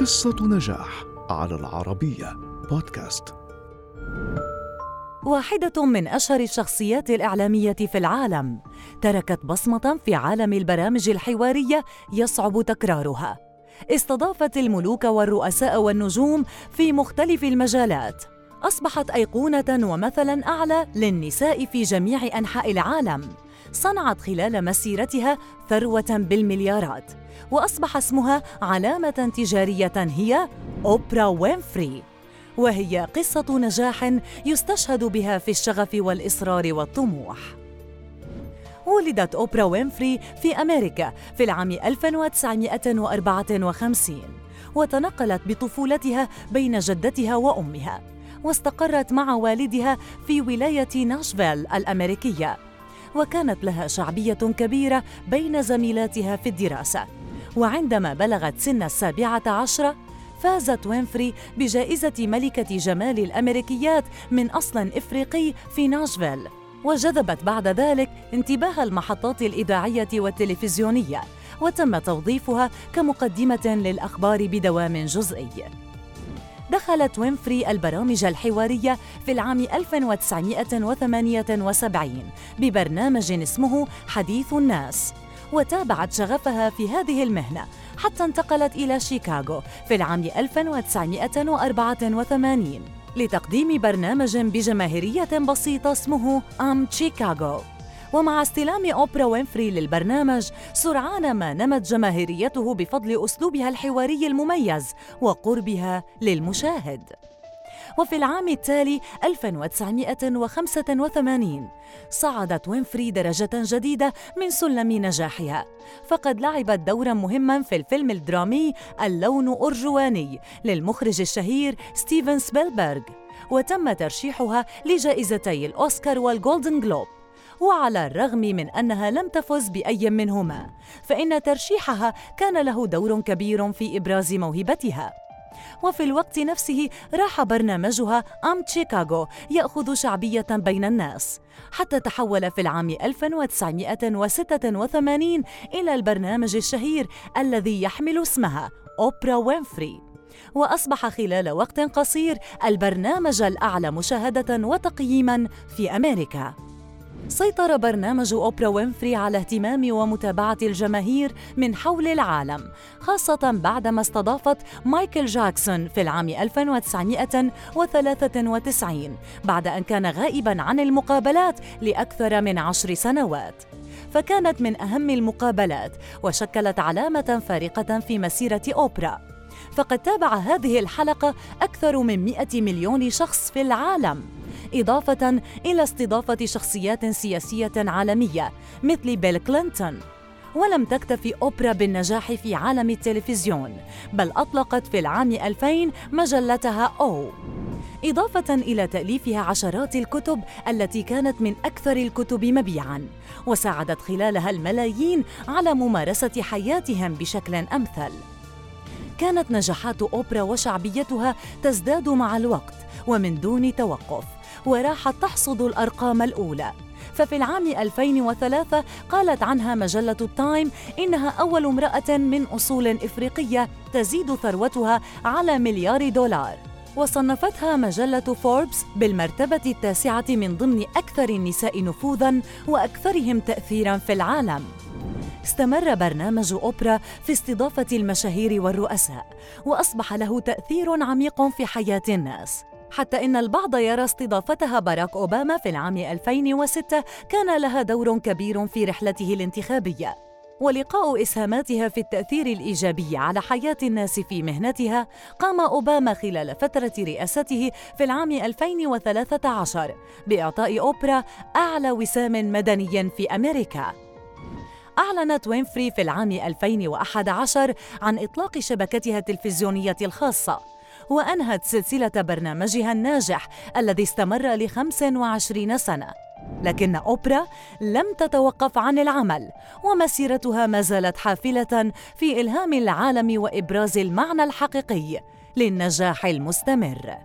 قصة نجاح على العربية بودكاست. واحدة من أشهر الشخصيات الإعلامية في العالم، تركت بصمة في عالم البرامج الحوارية يصعب تكرارها. استضافت الملوك والرؤساء والنجوم في مختلف المجالات. أصبحت أيقونة ومثلاً أعلى للنساء في جميع أنحاء العالم. صنعت خلال مسيرتها ثروة بالمليارات وأصبح اسمها علامة تجارية هي أوبرا وينفري. وهي قصة نجاح يستشهد بها في الشغف والإصرار والطموح. ولدت أوبرا وينفري في أمريكا في العام 1954 وتنقلت بطفولتها بين جدتها وأمها. واستقرت مع والدها في ولاية ناشفيل الأمريكية. وكانت لها شعبية كبيرة بين زميلاتها في الدراسة. وعندما بلغت سن السابعة عشرة فازت وينفري بجائزة ملكة جمال الأمريكيات من أصل إفريقي في ناشفيل. وجذبت بعد ذلك انتباه المحطات الإذاعية والتلفزيونية وتم توظيفها كمقدمة للأخبار بدوام جزئي. دخلت وينفري البرامج الحوارية في العام 1978 ببرنامج اسمه حديث الناس وتابعت شغفها في هذه المهنة حتى انتقلت إلى شيكاغو في العام 1984 لتقديم برنامج بجماهيرية بسيطة اسمه أم شيكاغو. ومع استلام أوبرا وينفري للبرنامج سرعان ما نمت جماهيريته بفضل أسلوبها الحواري المميز وقربها للمشاهد. وفي العام التالي 1985 صعدت وينفري درجة جديدة من سلم نجاحها. فقد لعبت دورا مهما في الفيلم الدرامي اللون الأرجواني للمخرج الشهير ستيفن سبيلبرغ وتم ترشيحها لجائزتي الأوسكار والجولدن جلوب. وعلى الرغم من أنها لم تفز بأي منهما فإن ترشيحها كان له دور كبير في إبراز موهبتها. وفي الوقت نفسه راح برنامجها أم شيكاغو يأخذ شعبية بين الناس حتى تحول في العام 1986 إلى البرنامج الشهير الذي يحمل اسمها أوبرا وينفري. وأصبح خلال وقت قصير البرنامج الأعلى مشاهدة وتقييما في أمريكا. سيطر برنامج أوبرا وينفري على اهتمام ومتابعة الجماهير من حول العالم خاصة بعدما استضافت مايكل جاكسون في العام 1993 بعد أن كان غائبا عن المقابلات لأكثر من عشر سنوات. فكانت من أهم المقابلات وشكلت علامة فارقة في مسيرة أوبرا. فقد تابع هذه الحلقة أكثر من 100 مليون شخص في العالم. إضافة إلى استضافة شخصيات سياسية عالمية مثل بيل كلينتون ولم تكتفي أوبرا بالنجاح في عالم التلفزيون بل أطلقت في العام 2000 مجلتها أو. إضافة إلى تأليفها عشرات الكتب التي كانت من أكثر الكتب مبيعاً وساعدت خلالها الملايين على ممارسة حياتهم بشكل أمثل. كانت نجاحات أوبرا وشعبيتها تزداد مع الوقت ومن دون توقف. وراحت تحصد الأرقام الأولى. ففي العام 2003 قالت عنها مجلة التايم إنها أول امرأة من أصول إفريقية تزيد ثروتها على مليار دولار. وصنفتها مجلة فوربس بالمرتبة التاسعة من ضمن أكثر النساء نفوذاً وأكثرهم تأثيراً في العالم. استمر برنامج أوبرا في استضافة المشاهير والرؤساء وأصبح له تأثير عميق في حياة الناس. حتى إن البعض يرى استضافتها باراك أوباما في العام 2006 كان لها دور كبير في رحلته الانتخابية ولقاء إسهاماتها في التأثير الإيجابي على حياة الناس في مهنتها قام أوباما خلال فترة رئاسته في العام 2013 بإعطاء أوبرا أعلى وسام مدني في أمريكا. أعلنت وينفري في العام 2011 عن إطلاق شبكتها التلفزيونية الخاصة. وأنهت سلسلة برنامجها الناجح الذي استمر ل 25 سنة. لكن أوبرا لم تتوقف عن العمل ومسيرتها ما زالت حافلة في إلهام العالم وإبراز المعنى الحقيقي للنجاح المستمر.